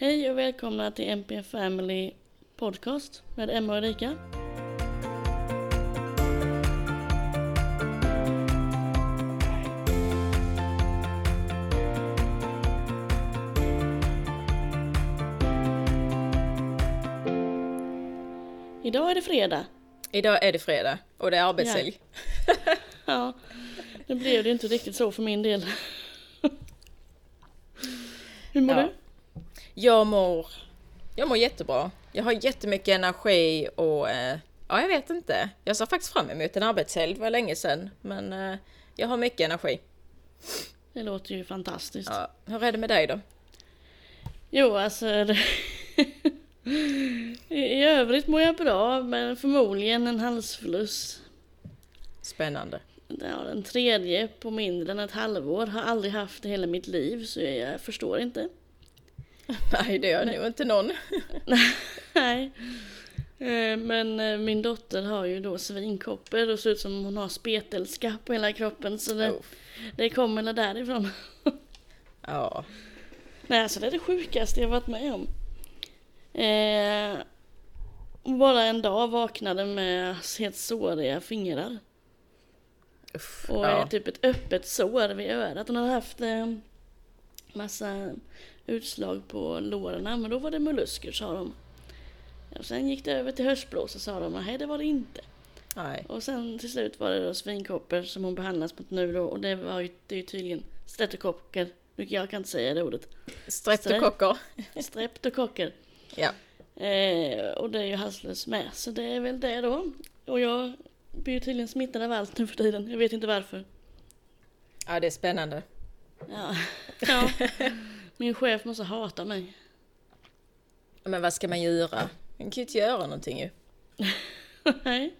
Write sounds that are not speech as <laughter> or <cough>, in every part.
Hej och välkomna till MP Family Podcast med Emma och Erika. Idag är det fredag. Idag är det fredag och det är arbetshelg. Ja, <laughs> nu blev det inte riktigt så för min del. <laughs> Hur mår Ja. du? Jag mår, jag mår jättebra. Jag har jättemycket energi och eh, ja, jag vet inte. Jag ser faktiskt fram emot en arbetshelg, det var länge sedan. Men eh, jag har mycket energi. Det låter ju fantastiskt. Ja, hur är det med dig då? Jo, alltså... <laughs> I övrigt mår jag bra, men förmodligen en halsfluss. Spännande. Ja, den tredje på mindre än ett halvår. Har aldrig haft det hela mitt liv, så jag förstår inte. <laughs> Nej, det gör nog inte någon. <laughs> Nej. Eh, Men eh, min dotter har ju då svinkoppor och ser ut som hon har spetälska på hela kroppen, så det, Oh. det kommer väl därifrån. <laughs> Ja, Nej, alltså det är det sjukaste jag varit med om. Eh, bara en dag vaknade med helt såriga fingrar. uff, Och ja. typ ett öppet sår vid örat. Hon hade haft eh, massa utslag på låren, men då var det mollusker sa de. Och sen gick det över till höstblåsa sa de, nej det var det inte. Nej. Och sen till slut var det då svinkoppor som hon behandlas mot nu då och det var ju, det är ju tydligen streptokocker. Jag kan inte säga det ordet. Streptokocker. Streptokocker. Ja. Eh, och det är ju halslös med, så det är väl det då. Och jag blir ju tydligen smittad av allt nu för tiden, jag vet inte varför. ja, det är spännande. Ja. ja. <laughs> Min chef måste hata mig. Men vad ska man göra? Man kan ju inte göra någonting ju. <laughs> Nej.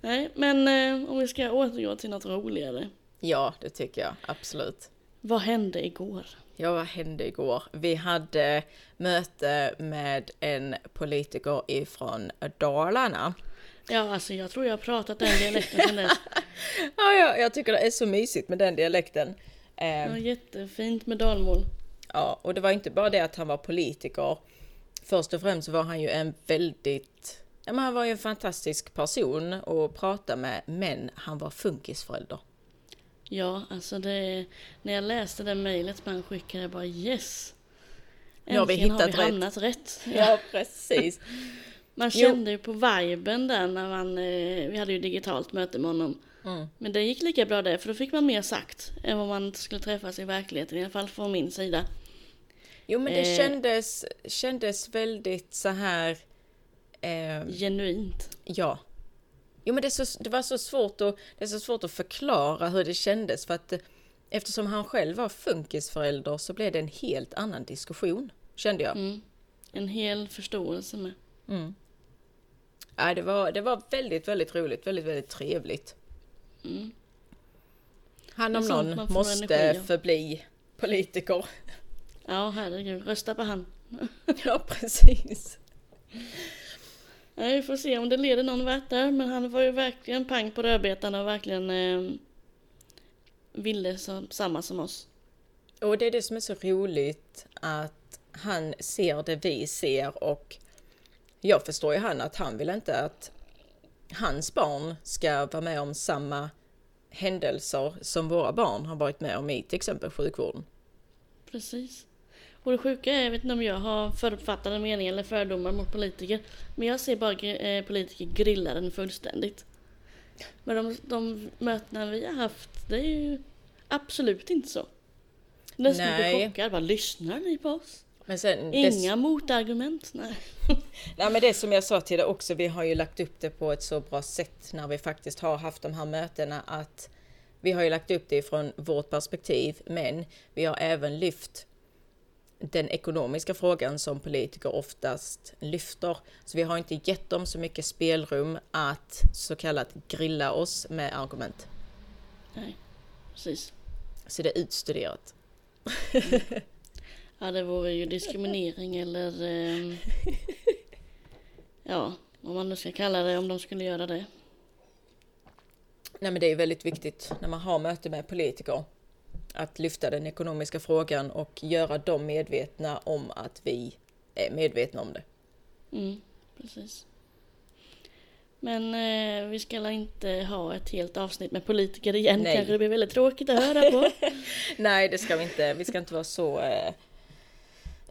Nej, men eh, om vi ska återgå till något roligare. Ja, det tycker jag absolut. Vad hände igår? Ja, vad hände igår? Vi hade möte med en politiker ifrån Dalarna. Ja, alltså jag tror jag har pratat den dialekten sedan dess. <laughs> Ja, ja, jag tycker det är så mysigt med den dialekten. Eh, var jättefint med dalmål. Ja, och det var inte bara det att han var politiker. Först och främst var han ju en väldigt, ja men han var ju en fantastisk person att prata med, men han var funkisförälder. Ja, alltså det... När jag läste det mejlet som han skickade, jag bara yes! Nu har vi Äntligen hittat har vi rätt. hamnat rätt. <laughs> Ja, precis. Man Jo. kände ju på viben där när man... Eh, vi hade ju digitalt möte med honom. Mm. Men det gick lika bra där, för då fick man mer sagt än vad man skulle träffas i verkligheten, i alla fall från min sida. Jo, men det Eh. kändes, kändes väldigt så här... Eh, Genuint. Ja. Jo men det, så, det var så svårt att, det är så svårt att förklara hur det kändes för att eh, eftersom han själv var funkisförälder så blev det en helt annan diskussion, kände jag. Mm. En hel förståelse med. Mm. Ja, det, var, det var väldigt, väldigt roligt, väldigt, väldigt trevligt. Mm. Han om någon måste förbli politiker. Ja, herregud. Rösta på han. <laughs> ja, precis. Ja, vi får se om det leder någon vart där, men han var ju verkligen pang på rödbetan och verkligen eh, ville som, samma som oss. Och det är det som är så roligt att han ser det vi ser och jag förstår ju han att han vill inte att hans barn ska vara med om samma händelser som våra barn har varit med om i till exempel sjukvården. Precis. Och det sjuka är, jag vet inte om jag har förutfattade meningar eller fördomar mot politiker, men jag ser bara eh, politiker grilla den fullständigt. Men de, de mötena vi har haft, det är ju absolut inte så. Nästan blir chockad, bara lyssnar ni på oss? Sen, Inga motargument, nej. <laughs> Nej men det som jag sa till dig också, vi har ju lagt upp det på ett så bra sätt när vi faktiskt har haft de här mötena att vi har ju lagt upp det från vårt perspektiv men vi har även lyft den ekonomiska frågan som politiker oftast lyfter. Så vi har inte gett dem så mycket spelrum att så kallat grilla oss med argument. nej. Precis. Så det är utstuderat. Ja, det vore ju diskriminering eller... ehm, ja, vad man nu ska kalla det om de skulle göra det. Nej men det är väldigt viktigt när man har möte med politiker att lyfta den ekonomiska frågan och göra dem medvetna om att vi är medvetna om det. Mm, precis. Men eh, vi ska inte ha ett helt avsnitt med politiker igen. Nej. Kanske det blir väldigt tråkigt att höra på. <laughs> Nej, det ska vi inte. Vi ska inte vara så eh,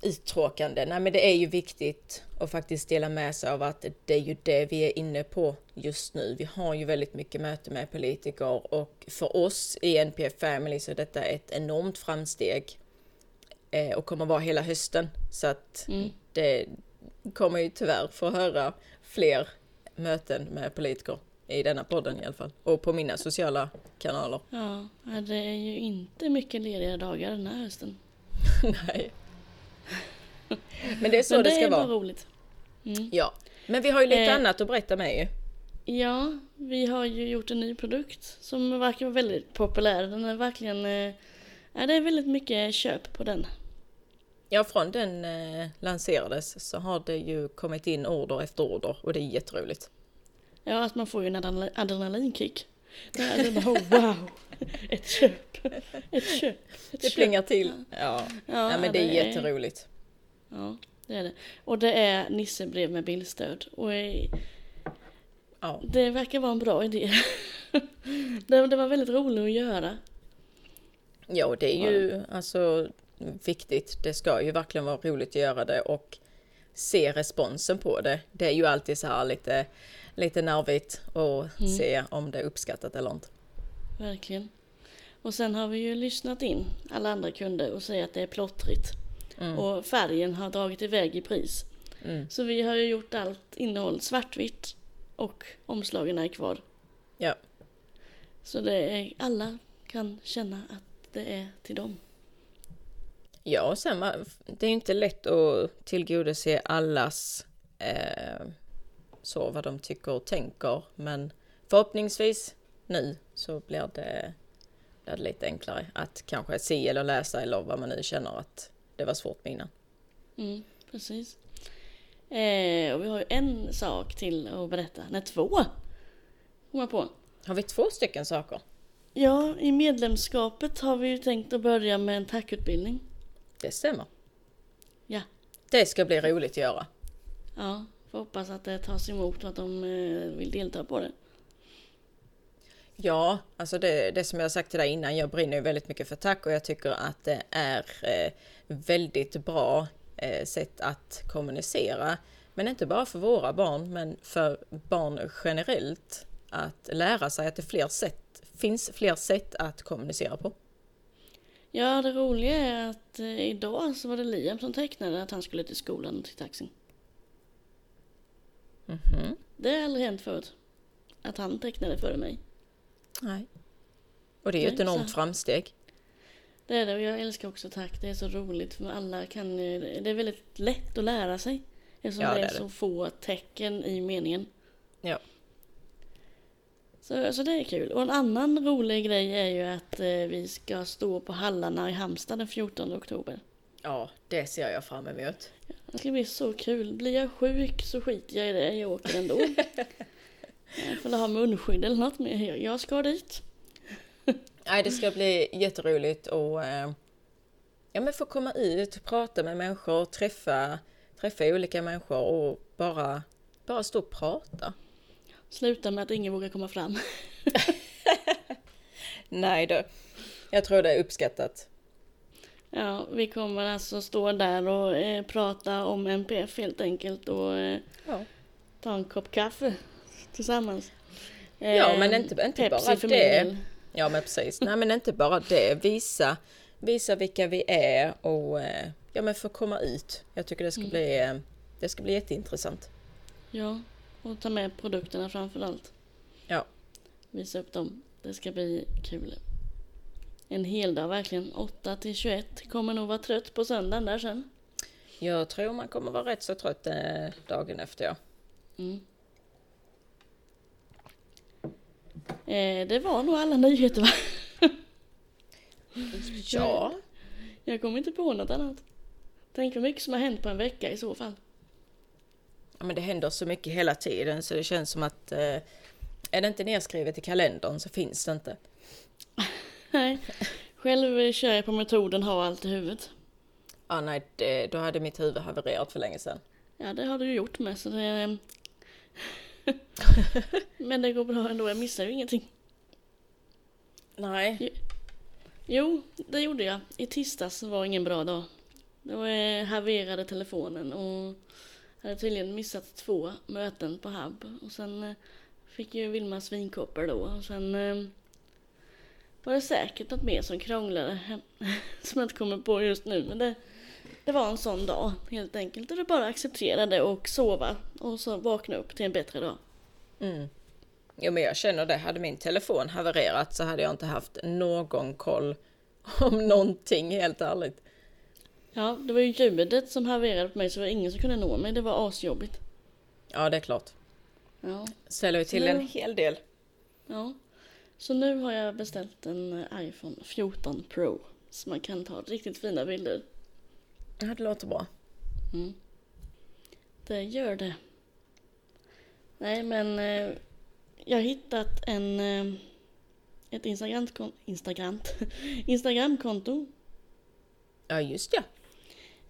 uttråkande. Nej, men det är ju viktigt att faktiskt dela med sig av att det är ju det vi är inne på just nu. Vi har ju väldigt mycket möte med politiker och för oss i NPF Family så är detta ett enormt framsteg eh, och kommer vara hela hösten. Så att Mm. det kommer ju tyvärr få höra fler möten med politiker i denna podden i alla fall. Och på mina sociala kanaler. Ja, det är ju inte mycket lediga dagar den här hösten. <laughs> Nej. <laughs> Men det är så Men det, det ska är vara. roligt. Mm. Ja. Men vi har ju lite Eh. annat att berätta med ju. Ja, vi har ju gjort en ny produkt som verkar vara väldigt populär. Den är verkligen... eh, Ja, det är väldigt mycket köp på den. Ja, från den eh, lanserades så har det ju kommit in order efter order och det är jätteroligt. Ja, att man får ju en adrenal- adrenalinkick. Är det bara, oh, wow! Ett köp! Ett köp! Ett Det plingar till. Ja, Ja, ja men det är jätteroligt. Ja, det är det. Och det är Nissebrev med bildstöd. Och eh, Ja. det verkar vara en bra idé. det, det var väldigt roligt att göra. ja, och det är ju alltså viktigt. Det ska ju verkligen vara roligt att göra det och se responsen på det. Det är ju alltid så här lite, lite nervigt att Mm. se om det är uppskattat eller inte. Verkligen. Och sen har vi ju lyssnat in alla andra kunder och säger att det är plottrigt. Mm. Och färgen har dragit iväg i pris. Mm. Så vi har ju gjort allt innehåll svartvitt och omslagen är kvar. Ja. Så det är, alla kan känna att det är till dem. Ja, och sen det är ju inte lätt att tillgodose allas eh, så vad de tycker och tänker. Men förhoppningsvis nu så blir det, blir det lite enklare att kanske se eller läsa eller vad man nu känner att det var svårt med innan. Mm, precis. Eh, och vi har ju en sak till att berätta. Nej, två! Kom jag på. Har vi två stycken saker? Ja, i medlemskapet har vi ju tänkt att börja med en tackutbildning. Det stämmer. Ja. Det ska bli roligt att göra. Ja, får hoppas att det tas emot och att de eh, vill delta på det. Ja, alltså det, det som jag sagt till dig innan, jag brinner ju väldigt mycket för tack och jag tycker att det är eh, väldigt bra eh, sätt att kommunicera. Men inte bara för våra barn, men för barn generellt. Att lära sig att det fler sätt, finns fler sätt att kommunicera på. Ja, det roliga är att idag så var det Liam som tecknade att han skulle till skolan och till taxin. Mhm. Det har aldrig hänt förut. Att han tecknade före mig. Nej. Och det är ju ett enormt framsteg. Det är det och jag älskar också tack. Det är så roligt för alla kan ju- Det är väldigt lätt att lära sig. Eftersom Ja, det det är är det. så få tecken i meningen. Ja. Så, så det är kul. Och en annan rolig grej är ju att eh, vi ska stå på hallarna i Halmstad den 14 oktober. Ja, det ser jag fram emot. Det ska bli så kul. Blir jag sjuk så skiter jag i det. Jag åker ändå. <laughs> jag får ha munskydd eller något. Men jag- ska dit. Nej, det ska bli jätteroligt och eh, ja, men få komma ut, prata med människor, träffa, träffa olika människor och bara, bara stå och prata. Sluta med att ingen vågar komma fram. <laughs> Nej då, jag tror det är uppskattat. Ja, vi kommer alltså stå där och eh, prata om MPF helt enkelt och eh, Ja, ta en kopp kaffe tillsammans. Ja, Eh, men inte- inte Pepsi bara det. min ja men precis. Nej men inte bara det, visa, visa vilka vi är och eh, ja men få komma ut. Jag tycker det ska Mm. bli, eh, det ska bli jätteintressant. Ja, och ta med produkterna framför allt. Ja. Visa upp dem. Det ska bli kul. En hel dag verkligen. 8 till 21. Kommer nog vara trött på söndagen där sen. Jag tror man kommer vara rätt så trött eh, dagen efter ja. Mm. Eh, det var nog alla nyheter va? <laughs> Ja, Jag kommer inte på något annat. Tänk hur mycket som har hänt på en vecka i så fall. Ja, men det händer så mycket hela tiden så det känns som att eh, är det inte nedskrivet i kalendern så finns det inte. <laughs> Nej, Själv kör jag på metoden ha allt i huvudet. Ah, nej, det, då hade mitt huvud havererat för länge sedan. Ja, det har du gjort med så det... <laughs> Men det går bra ändå, jag missar ju ingenting. Nej. Jo, det gjorde jag. I tisdags var ingen bra dag. Då eh, havererade telefonen och hade tydligen missat två möten på Hub. Och sen eh, fick ju Vilma svinkoppor då. Och sen eh, var det säkert något mer som krånglade <laughs> som jag inte kommer på just nu. Men det, det var en sån dag helt enkelt. Och det bara acceptera det och sova och så vakna upp till en bättre dag. Mm. Jo men jag känner det, hade min telefon havererat så hade jag inte haft någon koll <laughs> om någonting helt ärligt. Ja, det var ju ljudet som havererade på mig så det var ingen som kunde nå mig. Det var asjobbigt. Ja det är klart. Ja. Ställer ju till en hel del. Ja. Så nu har jag beställt en iPhone 14 Pro. Så man kan ta riktigt fina bilder. Ja det låter bra. Mm. Det gör det. Nej men eh, jag har hittat en eh, ett Instagram Instagram <laughs> Instagramkonto. Ja just ja.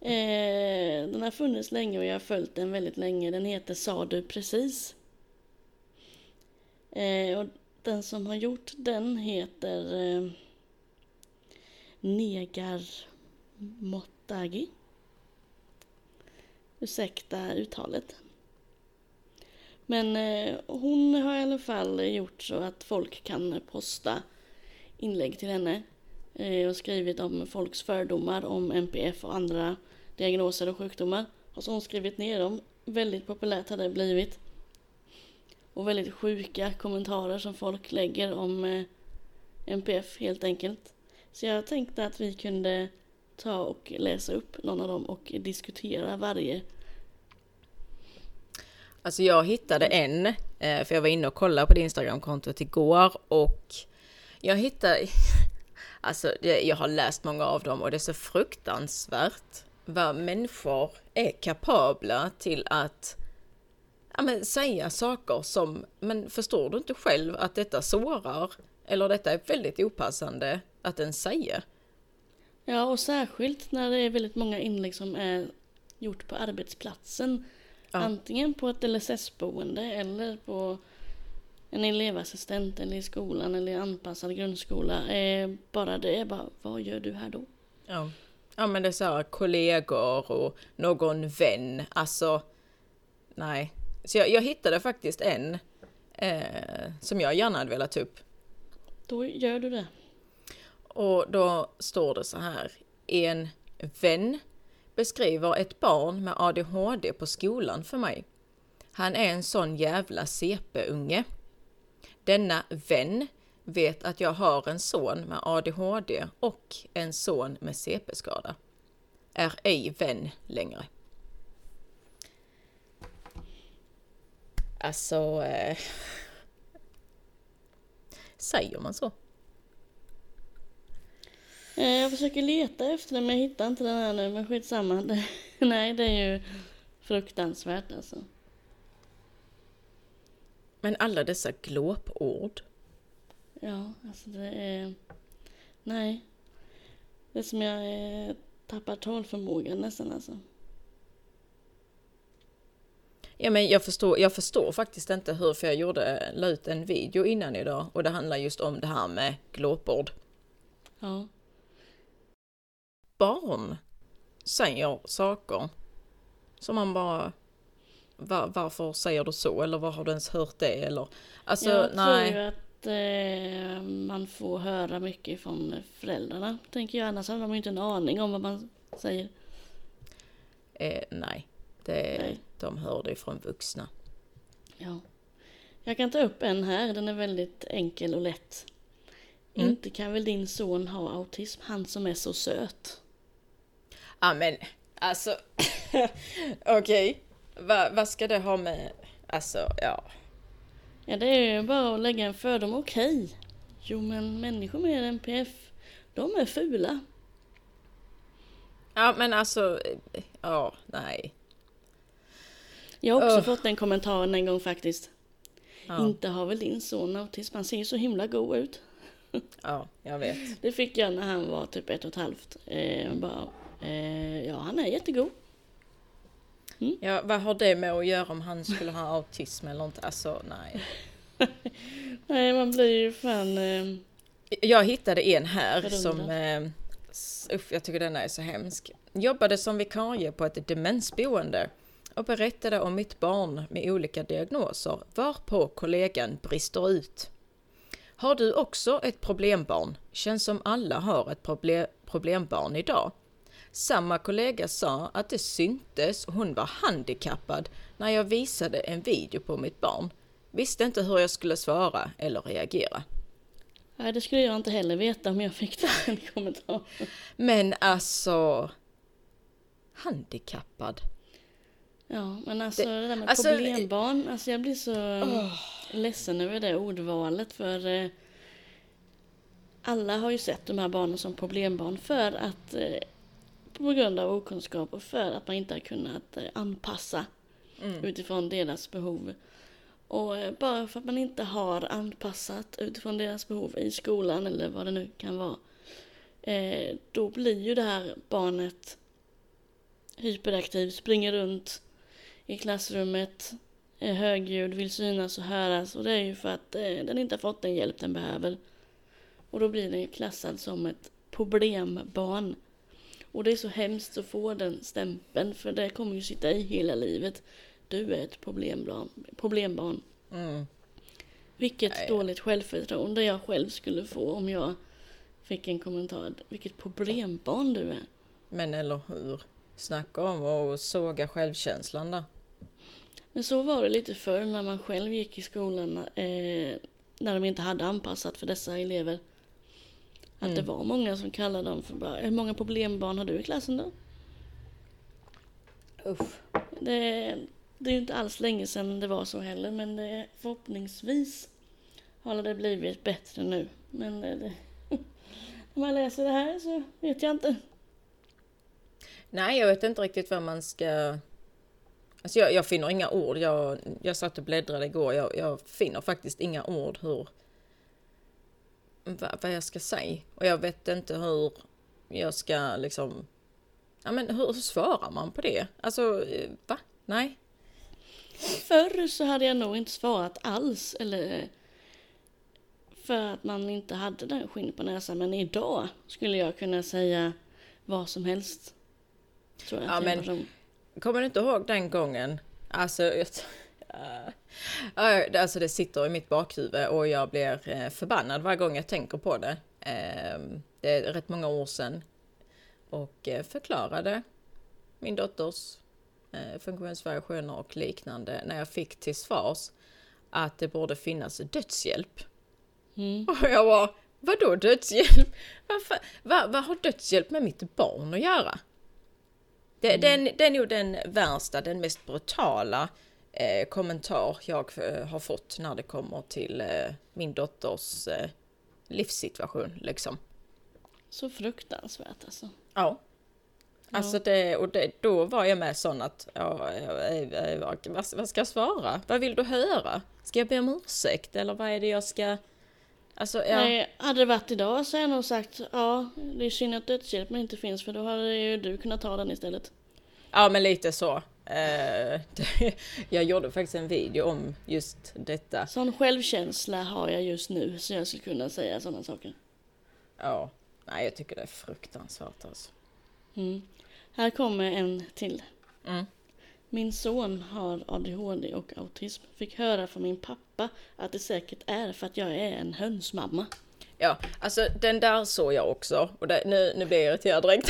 Eh, den har funnits länge och jag har följt den väldigt länge. Den heter Sa du precis? Eh, och den som har gjort den heter eh, Negar Mottagi. Ursäkta uttalet. Men eh, hon har i alla fall gjort så att folk kan posta inlägg till henne eh, och skrivit om folks fördomar om MPF och andra diagnoser och sjukdomar. Och så har hon skrivit ner dem. Väldigt populärt har det blivit. Och väldigt sjuka kommentarer som folk lägger om eh, MPF helt enkelt. Så jag tänkte att vi kunde ta och läsa upp någon av dem och diskutera varje. Alltså jag hittade en, eh, för jag var inne och kollade på det Instagramkontot igår och jag hittade, <laughs> alltså jag har läst många av dem och det är så fruktansvärt vad människor är kapabla till att ja, men, säga saker som, men förstår du inte själv att detta sårar? Eller detta är väldigt opassande att en säga? Ja, och särskilt när det är väldigt många inlägg som är gjort på arbetsplatsen. Ja. Antingen på ett LSS-boende eller på en elevassistent eller i skolan eller i anpassad grundskola. Eh, bara det, bara, vad gör du här då? Ja. Ja men det är så här kollegor och någon vän, alltså nej. Så jag, jag hittade faktiskt en eh, som jag gärna hade velat ta upp. Då gör du det. Och då står det så här. En vän beskriver ett barn med ADHD på skolan för mig. Han är en sån jävla CP-unge. Denna vän vet att jag har en son med ADHD och en son med CP-skada. Är ej vän längre. Alltså... Eh, säger man så? Eh, jag försöker leta efter den men jag hittar inte den här nu men skitsamma. Det, <laughs> nej, det är ju fruktansvärt alltså. Men alla dessa glåpord. Ja, alltså det är... Nej. Det är som jag eh, tappar talförmågan nästan alltså. Ja, men jag förstår, jag förstår faktiskt inte hur, för jag gjorde, la ut en video innan idag och det handlar just om det här med glåpord. Ja. Barn säger saker som man bara, "Va- varför säger du så? Eller var har du ens hört det? Eller, alltså jag nej. tror ju att eh, man får höra mycket från föräldrarna, tänker jag. Annars har de ju inte en aning om vad man säger. Eh, nej, det, Nej. De hör det från vuxna. Ja. Jag kan ta upp en här, den är väldigt enkel och lätt. Mm. Inte kan väl din son ha autism, han som är så söt. Ja men alltså, <laughs> okej. Va, vad ska det ha med, alltså ja. Ja, det är ju bara att lägga en fördom. Okej. Jo, men människor med NPF, de är fula. Ja men alltså, eh, ja nej. Jag har också Ugh. fått den kommentaren en gång faktiskt. Ja. Inte har väl din son autism, han ser ju så himla god ut. <laughs> Ja, jag vet. Det fick jag när han var typ ett och ett halvt. Eh, bara, eh, ja, han är jättegod. Ja, vad har det med att göra om han skulle ha autism eller inte? Alltså, nej. <laughs> Nej, man blir ju fan... Eh, Jag hittade en här som... Eh, usch, jag tycker den är så hemsk. Jobbade som vikarie på ett demensboende och berättade om mitt barn med olika diagnoser varpå kollegan brister ut. Har du också ett problembarn? Känns som alla har ett proble- problembarn idag. Samma kollega sa att det syntes och hon var handikappad när jag visade en video på mitt barn. Visste inte hur jag skulle svara eller reagera. nej, det skulle jag inte heller veta om jag fick den kommentaren. Men alltså... Handikappad. Ja, men alltså det, där med alltså, problembarn, alltså jag blir så ledsen över det ordvalet för eh, alla har ju sett de här barnen som problembarn för att eh, på grund av okunskap och för att man inte har kunnat eh, anpassa utifrån deras behov. Och eh, bara för att man inte har anpassat utifrån deras behov i skolan eller vad det nu kan vara. Eh, då blir ju det här barnet hyperaktiv, springer runt i klassrummet, är högljudd, vill synas och höras och det är ju för att eh, den inte har fått den hjälp den behöver. Och då blir den ju klassad som ett problembarn. Och det är så hemskt att få den stämpeln för det kommer ju sitta i hela livet. Du är ett problembarn. problembarn. Mm. Vilket Nej. dåligt självförtroende jag själv skulle få om jag fick en kommentar. Vilket problembarn du är. Men eller hur? Snacka om att såga självkänslan där. Men så var det lite förr när man själv gick i skolan. Eh, när de inte hade anpassat för dessa elever. Att det var många som kallade dem för bara, hur många problembarn har du i klassen då? Usch. Det, det är ju inte alls länge sedan det var så heller men det, förhoppningsvis har det blivit bättre nu. Men det, det, <laughs> när man läser det här så vet jag inte. Nej, jag vet inte riktigt vad man ska... Alltså jag, jag finner inga ord. Jag, jag satt och bläddrade igår. Jag, jag finner faktiskt inga ord hur... Vad, vad jag ska säga. Och jag vet inte hur jag ska liksom... Ja men hur, hur svarar man på det? Alltså, eh, va? Nej. Förr så hade jag nog inte svarat alls. Eller för att man inte hade den skinn på näsan. Men idag skulle jag kunna säga vad som helst. Tror jag Ja, men-. Kommer du inte ihåg den gången? Alltså, jag, <laughs> Ja, alltså det sitter i mitt bakhuvud och jag blir eh, förbannad varje gång jag tänker på det. Ehm, Det är rätt många år sedan. Och eh, förklarade min dotters eh, funktionsvariationer och liknande när jag fick till svars att det borde finnas dödshjälp. Mm. Och jag var, vadå dödshjälp? Varför, vad, vad har dödshjälp med mitt barn att göra? Det, den, det är nog den värsta, den mest brutala eh, kommentar jag eh, har fått när det kommer till eh, min dotters eh, livssituation. Liksom. Så fruktansvärt alltså. Ja. Alltså det, och det, då var jag med sån att, ja, vad, vad ska jag svara? Vad vill du höra? Ska jag be om ursäkt eller vad är det jag ska... Alltså, ja. Nej, hade det varit idag så hade jag nog sagt ja, det är synd att dödshjälpen inte finns för då hade ju du kunnat ta den istället. Ja, men lite så. Eh, <laughs> jag gjorde faktiskt en video om just detta. Sån självkänsla har jag just nu så jag skulle kunna säga sådana saker. Ja, nej, jag tycker det är fruktansvärt alltså. Mm. Här kommer en till. Mm. Min son har ADHD och autism. Fick höra från min pappa att det säkert är för att jag är en hönsmamma. Ja, alltså den där såg jag också. Och det, nu, nu blir jag irriterad direkt.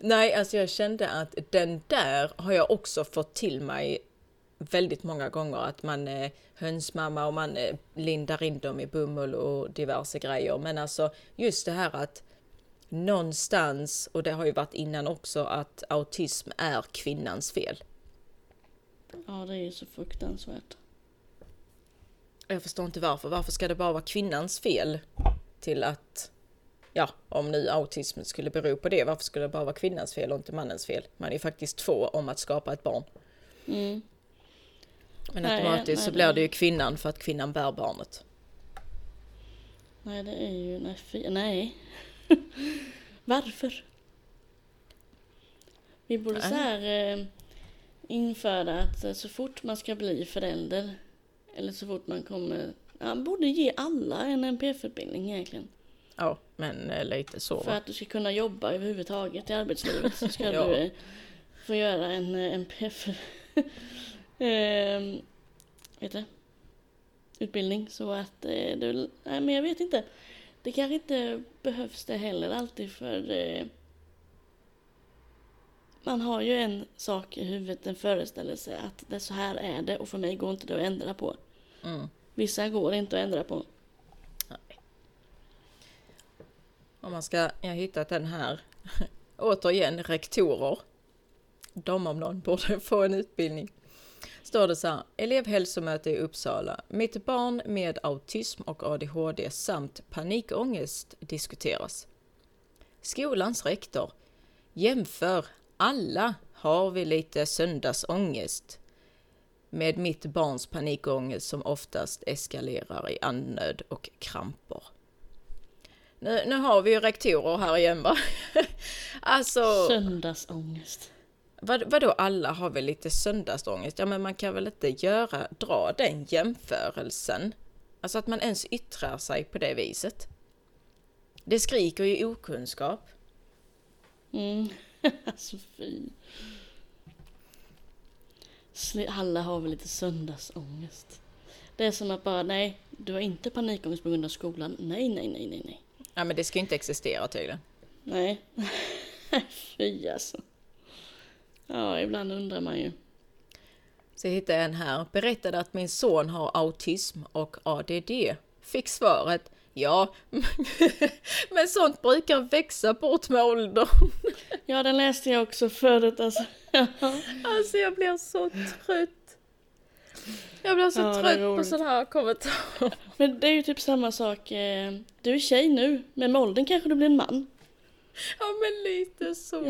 <laughs> Nej, alltså jag kände att den där har jag också fått till mig väldigt många gånger. Att man är hönsmamma och man eh, lindar in dem i bomull och diverse grejer. Men alltså just det här att någonstans, och det har ju varit innan också, att autism är kvinnans fel. Ja, det är ju så fruktansvärt. Jag förstår inte varför. Varför ska det bara vara kvinnans fel till att, ja, om nu autism skulle bero på det, varför skulle det bara vara kvinnans fel och inte mannens fel? Man är faktiskt två om att skapa ett barn. Mm. Men Nej, automatiskt nej, så blir det ju kvinnan för att kvinnan bär barnet. Nej, det är ju... Nej, fy, nej. Varför? Vi borde så här eh, införa att eh, så fort man ska bli förälder eller så fort man kommer... Ja, borde ge alla en NPF-utbildning egentligen. Ja, men eh, lite så. För att du ska kunna jobba överhuvudtaget i arbetslivet så ska <laughs> Ja. du eh, få göra en NPF eh, <laughs> vet du, utbildning så att eh, du, nej men jag vet inte. Det kanske inte behövs det heller alltid för eh, man har ju en sak i huvudet, en föreställelse att det så här är det och för mig går inte det att ändra på. Mm. Vissa går inte att ändra på. Om man ska, jag har hittat den här. <laughs> Återigen, rektorer. De om någon borde få en utbildning. Står det så här, elevhälsomöte i Uppsala. Mitt barn med autism och ADHD samt panikångest diskuteras. Skolans rektor. Jämför, alla har vi lite söndagsångest med mitt barns panikångest som oftast eskalerar i andnöd och kramper. Nu, nu har vi ju rektorer här igen va? <laughs> alltså, Söndagsångest vad, vadå alla har väl lite söndagsångest? Ja men man kan väl inte göra, dra den jämförelsen? Alltså att man ens yttrar sig på det viset. Det skriker ju okunskap. Mm. <laughs> alltså fy. Alla har väl lite söndagsångest. Det är som att bara, nej, du har inte panikångest på grund av skolan. Nej, nej, nej, nej, nej. Ja men det ska ju inte existera tydligen. Nej. <laughs> fy alltså. Ja, ibland undrar man ju. Så jag hittade en här. Berättade att min son har autism och ADD. Fick svaret Ja, <laughs> men sånt brukar växa bort med åldern. <laughs> Ja, den läste jag också förut alltså. Alltså jag blir så trött. Jag blir så Ja, trött på sådana här kommentarer. <laughs> Men det är ju typ samma sak. eh, Du är tjej nu, men med åldern kanske du blir en man. Ja men lite så.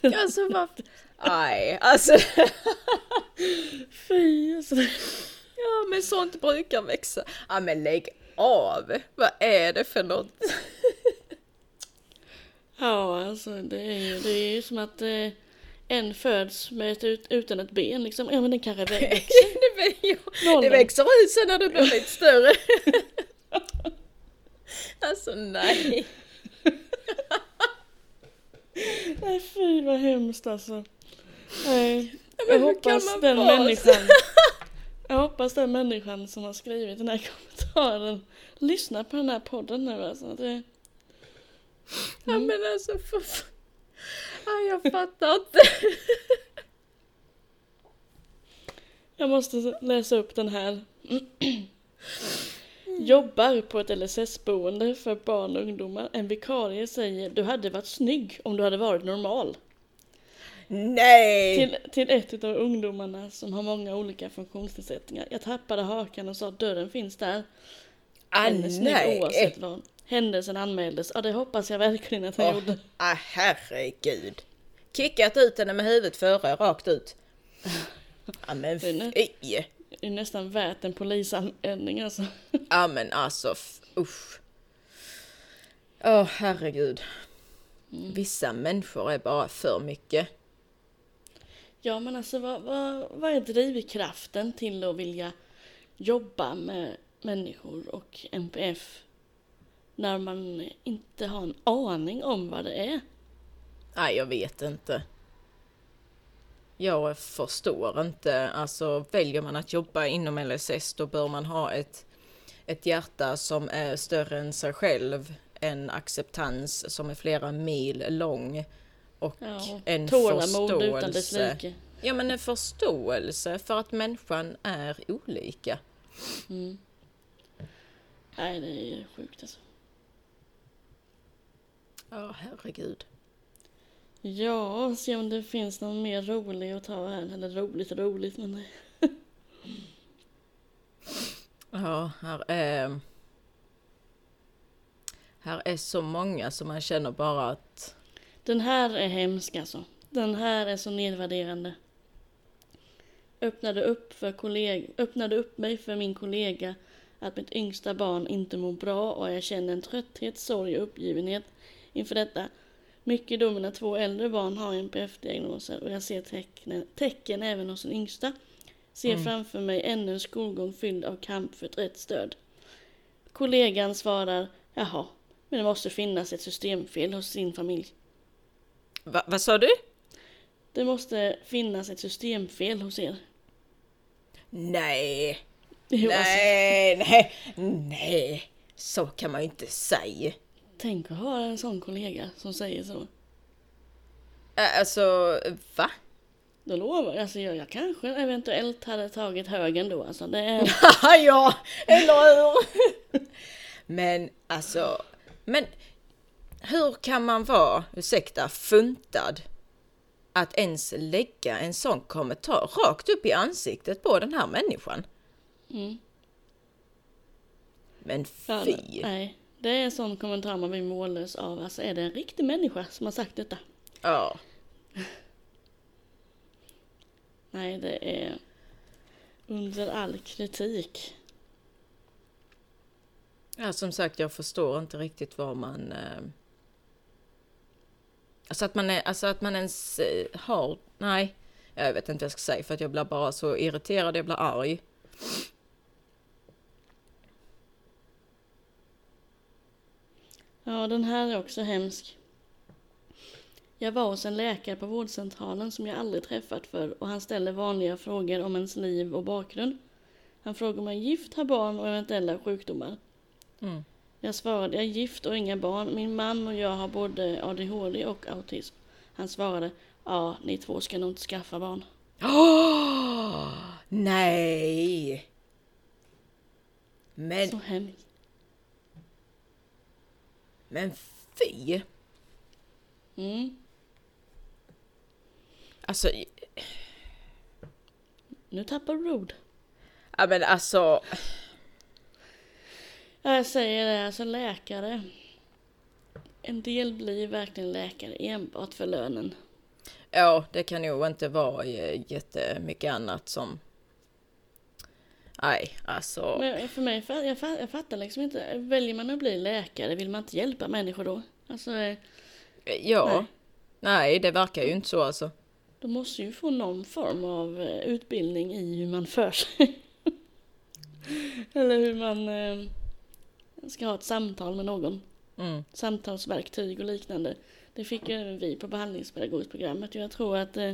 Ja, Alltså varför? Nej, alltså. <laughs> fy alltså. Ja men sånt brukar växa. Ja men lägg av. Vad är det för något? <laughs> Ja, alltså det är ju, det är ju som att eh, en föds med ett, ut, utan ett ben liksom. Ja men den kanske växer. <laughs> det, vä- jo, det växer ut sen när du blir lite större. Alltså nej. Nej fy vad hemskt alltså. Nej, Ja, jag hoppas den människan. Jag hoppas den människan som har skrivit den här <laughs> kommentaren lyssnar på den här podden nu alltså. Det, Ja men alltså för ja, jag <laughs> fattar inte. jag måste läsa upp den här. Jobbar på ett LSS-boende för barn och ungdomar. En vikarie säger du hade varit snygg om du hade varit normal. Nej! Till, till ett av ungdomarna som har många olika funktionsnedsättningar. Jag tappade hakan och sa dörren finns där. ah, Den är snygg nej! oavsett vad. Händelsen anmäldes. Ja det hoppas jag verkligen att han Åh, gjorde. ah, herregud. Kickat ut henne med huvudet före, rakt ut. Ja men Den är- fy! Det är nästan värt en polisanmälning alltså. Ja men alltså usch. Åh herregud. Vissa människor är bara för mycket. Ja men alltså vad, vad, vad är drivkraften till att vilja jobba med människor och NPF? När man inte har en aning om vad det är. Nej jag vet inte. Jag förstår inte. Alltså väljer man att jobba inom LSS då bör man ha ett, ett hjärta som är större än sig själv. En acceptans som är flera mil lång. Och Ja, en förståelse. Ja men en förståelse för att människan är olika. Mm. Nej det är sjukt alltså. Ja herregud. Ja, se om det finns någon mer rolig att ta här. Eller roligt och roligt men... Ja, här är... Här är så många som man känner bara att... Den här är hemsk alltså. Den här är så nedvärderande. Öppnade upp, för kolleg- öppnade upp mig för min kollega att mitt yngsta barn inte mår bra och jag känner en trötthet, sorg och uppgivenhet inför detta. Mycket då mina två äldre barn har NPF-diagnoser och jag ser tecken, tecken även hos den yngsta. Ser Mm. framför mig ännu en skolgång fylld av kamp för ett rätt stöd. Kollegan svarar, jaha, men det måste finnas ett systemfel hos sin familj. Va, vad sa du? Det måste finnas ett systemfel hos er. Nej, Jo, alltså, nej, nej, nej. Så kan man ju inte säga. tänk att ha en sån kollega som säger så. Ä- Alltså, va? Då lovar jag, alltså jag, jag kanske eventuellt hade tagit högen då. Alltså det är, <laughs> ja, eller hur? men alltså, men hur kan man vara, ursäkta, funtad att ens lägga en sån kommentar rakt upp i ansiktet på den här människan? mm, Men ja, fy! det- nej, det är en sån kommentar man blir mållös av. Alltså är det en riktig människa som har sagt detta? Ja, <laughs> Nej, det är under all kritik. ja, som sagt, jag förstår inte riktigt vad man... Eh... Alltså att man, är, alltså att man ens eh, har... Nej, jag vet inte vad jag ska säga för att jag blir bara så irriterad, jag blir arg. Ja, den här är också hemsk. Jag var hos en läkare på vårdcentralen som jag aldrig träffat förr och han ställer vanliga frågor om ens liv och bakgrund. Han frågar om jag är gift, har barn och eventuella sjukdomar. Mm. Jag svarade, jag är gift och inga barn. Min man och jag har både ADHD och autism. Han svarade, ja, ni två ska nog inte skaffa barn. Åh, <gasps> nej! Men, Så hemskt. men fy! Mm. Alltså, Nu tappar du ord. ja men alltså, Jag säger det, alltså läkare. En del blir verkligen läkare enbart för lönen. ja det kan nog inte vara eh, jättemycket annat som... Nej, alltså. Men för mig, jag fa- jag fattar liksom inte. Väljer man att bli läkare, vill man inte hjälpa människor då? Alltså, eh, Ja. Nej. Nej. det verkar ju inte så alltså. de måste ju få någon form av eh, utbildning i hur man för sig. <laughs> Eller hur man eh, ska ha ett samtal med någon. Mm. Samtalsverktyg och liknande. Det fick ju även vi på behandlingspedagogsprogrammet. Jag tror att eh,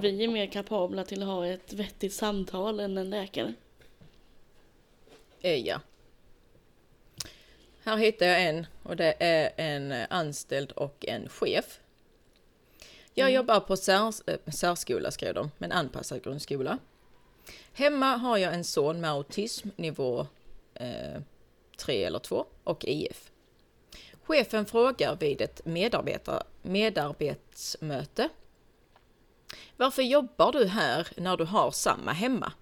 vi är mer kapabla till att ha ett vettigt samtal än en läkare. Eh, Ja. Här hittar jag en och det är en eh, anställd och en chef. Jag Mm. jobbar på särs, äh, särskola, skrev de, men anpassad grundskola. Hemma har jag en son med autism nivå 3 eller 2 och IF. Chefen frågar vid ett medarbetar, medarbetsmöte. Varför jobbar du här när du har samma hemma?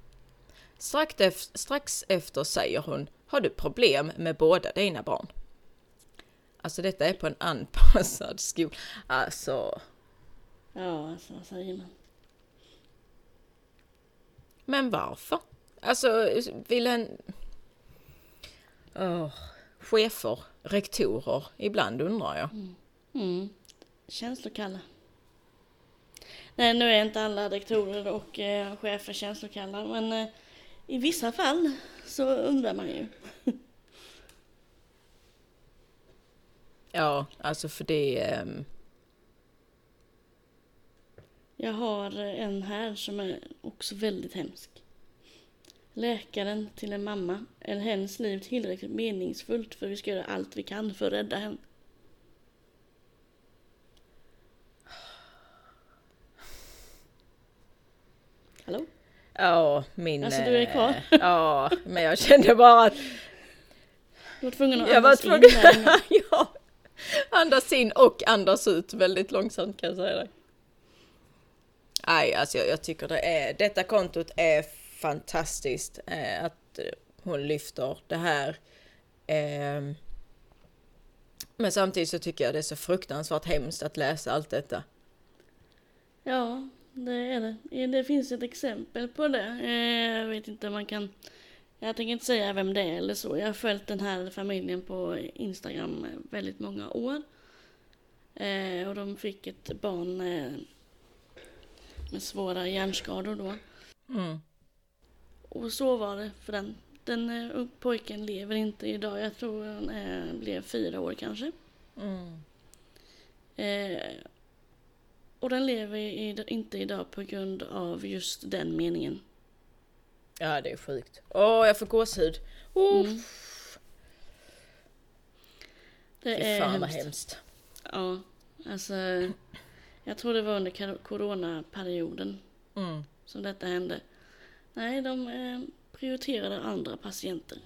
Strax efter, strax efter säger hon, har du problem med båda dina barn? Alltså detta är på en anpassad <laughs> skola. Alltså, Ja, alltså vad säger man? men varför? Alltså, vill en... Åh, chefer, rektorer, ibland undrar jag. Mm. Känslokalla. Nej, nu är inte alla rektorer och eh, chefer känslokalla, men eh, i vissa fall så undrar man ju. <laughs> Ja, alltså för det... ehm, Jag har eh, en här som är också väldigt hemsk. Läkaren till en mamma. Är hennes liv tillräckligt meningsfullt för vi ska göra allt vi kan för att rädda henne? Hallå? Ja, min... Alltså, du är kvar? eh, Ja, men jag kände bara att Du var tvungen att jag var andas in tvungen innan. <laughs> ja, andas in och andas ut väldigt långsamt kan jag säga dig. Nej, alltså jag, jag tycker det är, detta kontot är fantastiskt eh, att hon lyfter det här. Eh, men samtidigt så tycker jag det är så fruktansvärt hemskt att läsa allt detta. Ja, det är det. Det finns ett exempel på det. Eh, Jag vet inte om man kan Jag tänker inte säga vem det är eller så. Jag har följt den här familjen på Instagram väldigt många år. Eh, och de fick ett barn eh, med svåra hjärnskador då. Mm. Och så var det för den. Den eh, pojken lever inte idag. Jag tror han eh, blev fyra år kanske. Mm. Eh, och den lever i, inte idag på grund av just den meningen. Ja, det är sjukt. Åh, jag får gåshud. Oh. Mm. Det Fy är fan vad hemskt. hemskt. Ja, alltså. Jag tror det var under coronaperioden Mm. som detta hände. Nej, de eh, prioriterade andra patienter.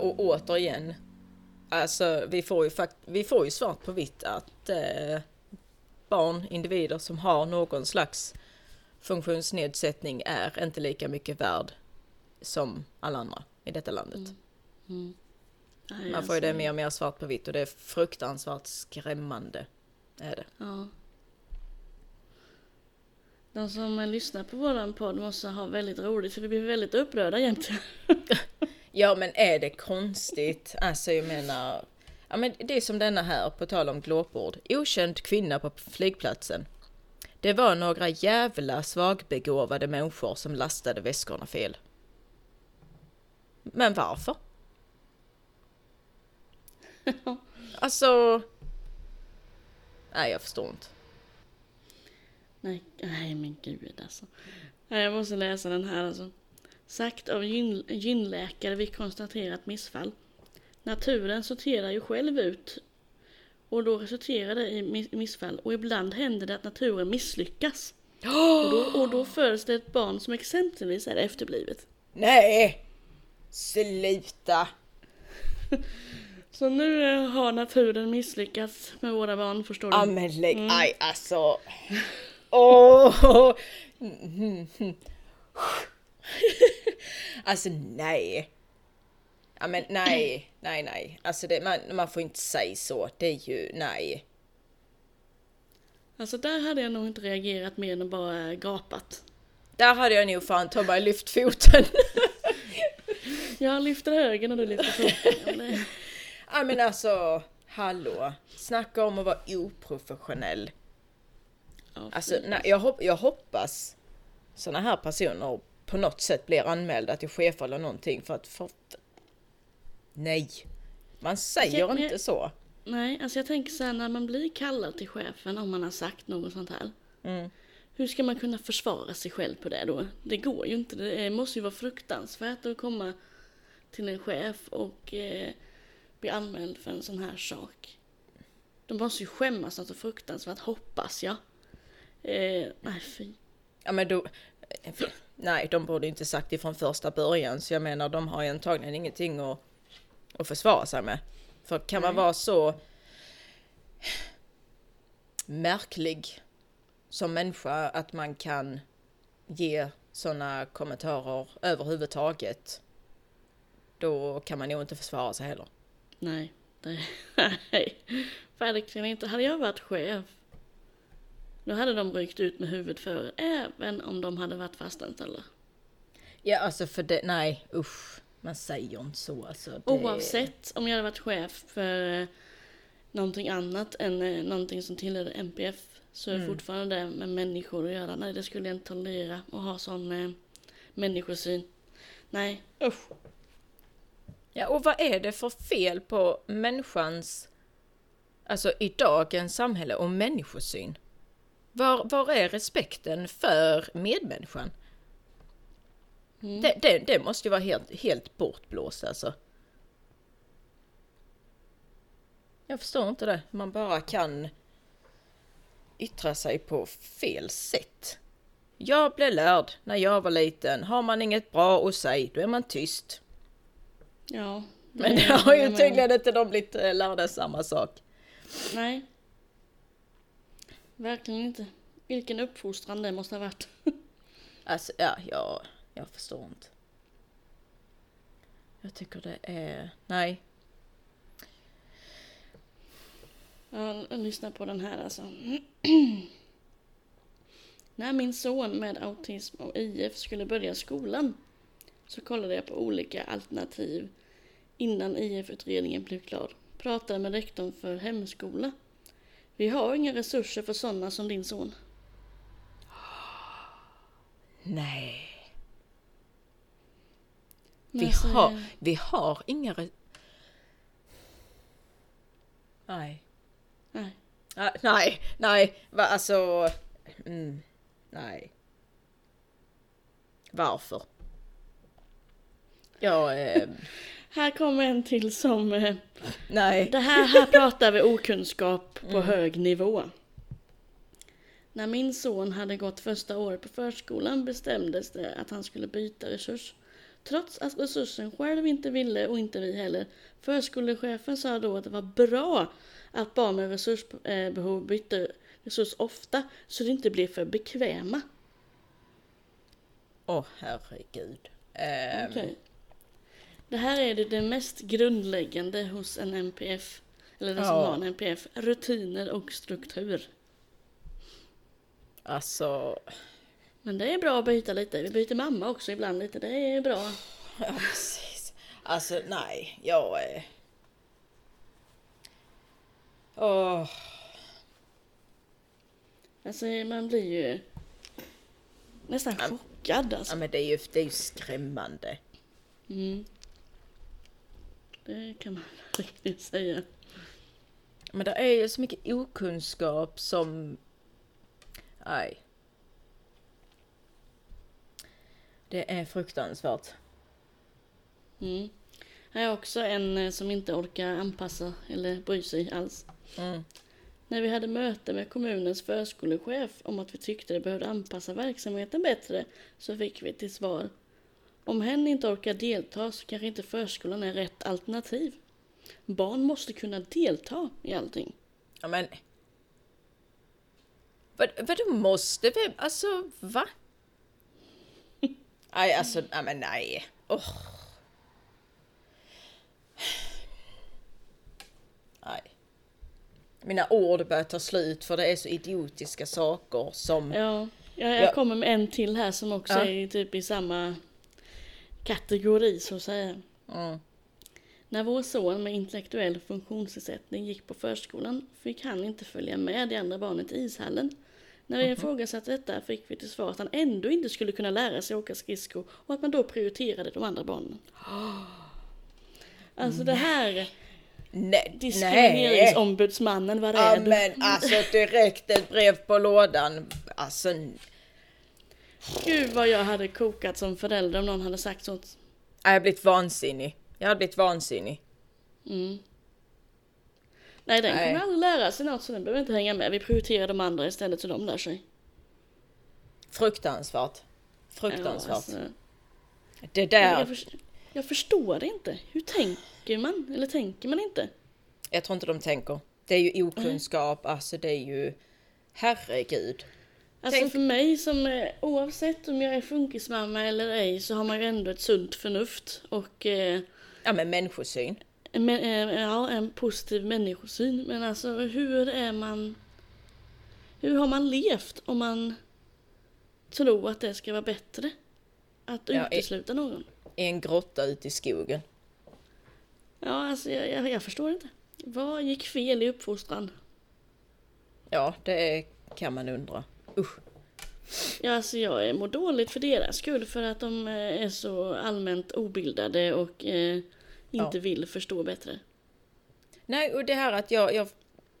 Och återigen. Alltså vi får ju, fakt- vi får ju svart på vitt att eh, barn, individer som har någon slags funktionsnedsättning är inte lika mycket värd som alla andra i detta landet. Mm. Nej, Man får ju det alltså, mer och mer svart på vitt och det är fruktansvärt skrämmande. Är det. Ja. De som lyssnar på våran podd måste ha väldigt roligt för vi blir väldigt upprörda jämt. <laughs> Ja men är det konstigt? Alltså jag menar, ja, men det är som denna här, på tal om glåpord. Okänd kvinna på flygplatsen. Det var några jävla svagbegåvade människor som lastade väskorna fel. Men varför? <laughs> Alltså... Nej, jag förstår inte. Nej, nej men gud alltså. Nej, jag måste läsa den här alltså. Sagt av gyn, gynläkare vid konstaterat missfall. Naturen sorterar ju själv ut och då resulterar det i mi- missfall och ibland händer det att naturen misslyckas. Och då, <gasps> och då föds det ett barn som exempelvis är efterblivet. Nej! Sluta! <laughs> Så nu eh, har naturen misslyckats med våra barn förstår du. Ja men lägg, aj alltså. <laughs> Åh! <laughs> <laughs> alltså nej. Ja men nej, nej, nej. Alltså det, man, man får inte säga så. Det är ju, nej. Alltså där hade jag nog inte reagerat mer än bara gapat. Där hade jag nog fan ta bara lyft foten. <laughs> Jag lyfter höger när du lyfter foten. Ja, men det- <laughs> ja men alltså, hallå. Snacka om att vara oprofessionell. ja, Alltså, nej, jag, hopp, jag hoppas såna här personer på något sätt blir anmälda till chef eller någonting för att... För, nej! Man säger Jag- inte så. Nej, alltså jag tänker så här när man blir kallad till chefen om man har sagt något sånt här. Mm. Hur ska man kunna försvara sig själv på det då? Det går ju inte. Det måste ju vara fruktansvärt att komma till en chef och eh, bli anmäld för en sån här sak. De måste ju skämmas något fruktansvärt, hoppas jag. Eh, nej fy. Ja men då... Nej, de borde inte sagt det från första början så jag menar de har ju antagligen ingenting att, att försvara sig med. För kan man Nej. vara så märklig som människa att man kan ge sådana kommentarer överhuvudtaget då kan man nog inte försvara sig heller. Nej, <laughs> nej. Verkligen inte. Hade jag varit chef, då hade de ryckt ut med huvudet för även om de hade varit fastanställda. Ja alltså för det, nej usch. Man säger inte så alltså. Det... Oavsett om jag hade varit chef för eh, någonting annat än eh, någonting som tillhörde MPF så är Mm. fortfarande det med människor att göra. Nej, det skulle jag inte tolerera och ha sån eh, människosyn. Nej, usch. Ja, och vad är det för fel på människans, alltså i dagens samhälle och människosyn? Var, var är respekten för medmänniskan? Mm. Det, det, det måste ju vara helt, helt bortblåst alltså. Jag förstår inte det. Man bara kan yttra sig på fel sätt. Jag blev lärd när jag var liten. Har man inget bra att säga, då är man tyst. Ja. Men det har ju tydligen inte de blivit eh, lärda samma sak. Nej. Verkligen inte. Vilken uppfostran det måste ha varit. <laughs> Alltså, ja, jag, jag förstår inte. Jag tycker det är... Nej. Ja, lyssna på den här alltså. <clears throat> När min son med autism och IF skulle börja skolan så kollade jag på olika alternativ innan IF-utredningen blev klar. Pratade med rektorn för hemskola. Vi har inga resurser för sådana som din son. Nej. Vi alltså, har, vi har inga... Re... Nej. Nej. Ah, nej, nej, va, alltså... Mm, nej. Varför? Ja, eh, <laughs> Här kommer en till som... eh, nej. Det här, här pratar vi okunskap på Mm. hög nivå. När min son hade gått första året på förskolan bestämdes det att han skulle byta resurs. Trots att resursen själv inte ville och inte vi heller. Förskolechefen sa då att det var bra att barn med resursbehov bytte resurs ofta så det inte blev för bekväma. Åh, herregud. Ehm, Okej. Det här är det, det mest grundläggande hos en NPF. Eller den som Ja. har en NPF. Rutiner och struktur. Alltså, Men det är bra att byta lite. Vi byter mamma också ibland lite. Det är bra. ja precis. Alltså, nej, jag... Eh... Åh, Alltså man blir ju nästan chockad ja alltså. men det är ju, det är ju skrämmande. Mm. Det kan man <laughs> verkligen säga. Men det är ju så mycket okunskap som... Nej. Det är fruktansvärt. Mm. Här är också en eh, som inte orkar anpassa eller bry sig alls. Mm. När vi hade möte med kommunens förskolechef om att vi tyckte det behövde anpassa verksamheten bättre så fick vi till svar. Om hen inte orkar delta så kanske inte förskolan är rätt alternativ. Barn måste kunna delta i allting. Ja men... Vad, måste vi? Alltså, va? <laughs> Nej, alltså, nej men nej. Åh. Nej. Mina ord börjar ta slut för det är så idiotiska saker som... Ja, jag, jag Ja. kommer med en till här som också Ja. är typ i samma kategori så att säga. Mm. När vår son med intellektuell funktionsnedsättning gick på förskolan fick han inte följa med de andra barnen till ishallen. När vi ifrågasatte detta fick vi till svar att han ändå inte skulle kunna lära sig åka skridskor och att man då prioriterade de andra barnen. Alltså det här Nej, nej. diskrimineringsombudsmannen, vad är Ja du? men alltså direkt ett brev på lådan. Alltså, Gud vad jag hade kokat som förälder om någon hade sagt sånt. jag har blivit vansinnig. Jag har blivit vansinnig. Mm. Nej, den kommer aldrig lära sig något så den behöver inte hänga med. Vi prioriterar de andra istället så de lär sig. Fruktansvärt. Ja, Fruktansvärt. alltså, Det jag, där, jag, för, jag förstår det inte. Hur tänker man? Eller tänker man inte? jag tror inte de tänker. Det är ju okunskap, alltså det är ju... Herregud. Alltså Tänk- för mig som är, oavsett om jag är funkismamma eller ej så har man ju ändå ett sunt förnuft och eh, Ja men människosyn. en, men- eh, ja, en positiv människosyn. Men alltså hur är man... Hur har man levt om man tror att det ska vara bättre? Att Ja, i- utesluta någon? I en grotta ute i skogen. Ja, alltså jag, jag, jag förstår inte. Vad gick fel i uppfostran? Ja, det kan man undra. Usch. Ja, alltså jag mår dåligt för deras skull för att de eh, är så allmänt obildade och eh, inte Ja. vill förstå bättre. Nej, och det här att jag, jag,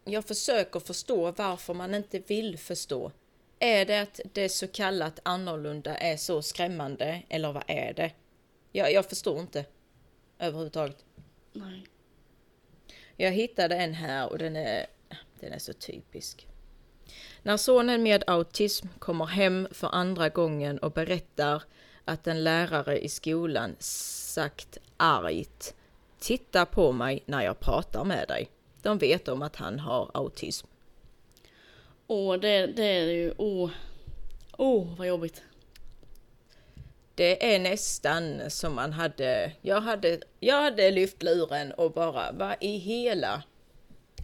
jag försöker förstå varför man inte vill förstå. Är det att det så kallat annorlunda är så skrämmande, eller vad är det? Jag, jag förstår inte överhuvudtaget. Nej. Jag hittade en här och den är, den är så typisk. När sonen med autism kommer hem för andra gången och berättar att en lärare i skolan sagt argt Titta på mig när jag pratar med dig. De vet om att han har autism. Åh, det, det är ju... Åh, åh vad jobbigt. Det är nästan som man hade... Jag hade, jag hade lyft luren och bara, vad i hela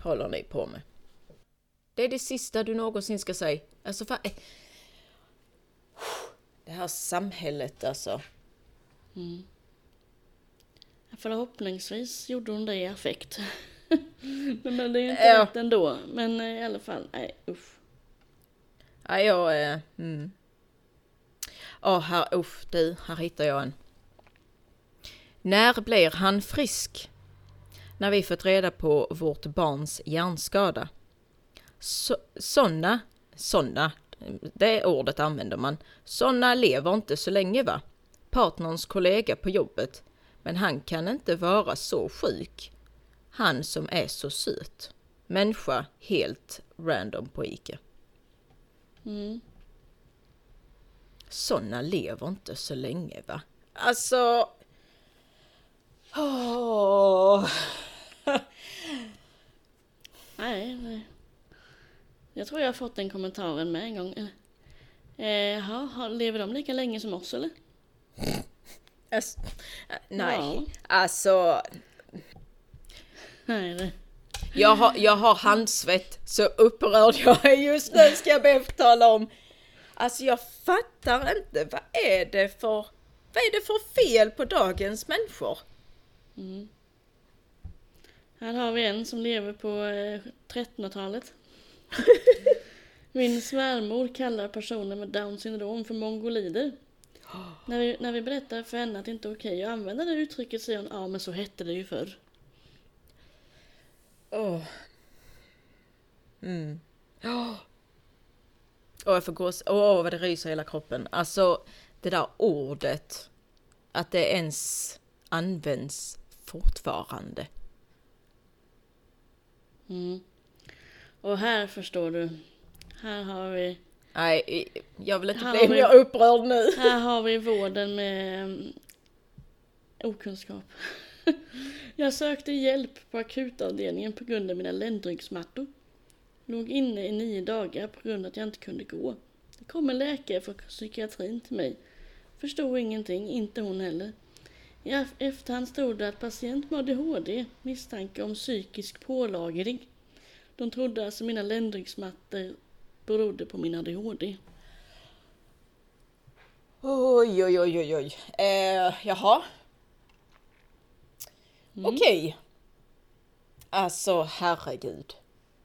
håller ni på med? Det är det sista du någonsin ska säga. Alltså, för, det här samhället alltså. Mm. Förhoppningsvis gjorde hon det i affekt. <laughs> men, det är ju inte Ja. rätt ändå. Men eh, i alla fall, nej usch. Ja, jag... Eh, mm. Åh, här, usch, du, här hittar jag en. När blir han frisk? När vi fått reda på vårt barns hjärnskada. Så, såna, såna, det ordet använder man. Såna lever inte så länge va? Partnerns kollega på jobbet. Men han kan inte vara så sjuk. Han som är så söt. Människa helt random på Ica. Mm. Såna lever inte så länge va? Alltså... Åh. <laughs> Nej, nej. Jag tror jag har fått den kommentaren med en gång. Eh, har- lever de lika länge som oss eller? Ass- <laughs> nej, Ja. alltså... <laughs> Nej, det. Jag har, jag har handsvett, så upprörd jag är just nu ska jag be att få tala om. Alltså jag fattar inte, vad är det för... Vad är det för fel på dagens människor? Mm. Här har vi en som lever på eh, 1300-talet. <laughs> Min svärmor kallar personer med down syndrom för mongolider. När vi, när vi berättar för henne att det inte är okej att använda det uttrycket säger hon ja men så hette det ju förr. Åh. Mm. Åh, Åh, jag får gås... Åh, vad det ryser i hela kroppen. Alltså, det där ordet. Att det ens används fortfarande. Mm. Och här förstår du. Här har vi, Nej, jag vill inte bli mer upprörd nu. här har vi vården med mm, okunskap. <laughs> Jag sökte hjälp på akutavdelningen på grund av mina ländryggsmattor. Låg inne i nio dagar på grund av att jag inte kunde gå. Det kom en läkare från psykiatrin till mig. Förstod ingenting, inte hon heller. I ef- efterhand stod det att patient med ADHD misstanke om psykisk pålagring. De trodde alltså mina ländryggsmattor berodde på min ADHD. Oj, oj, oj, oj, oj. Eh, jaha. Mm. Okej. Alltså, herregud.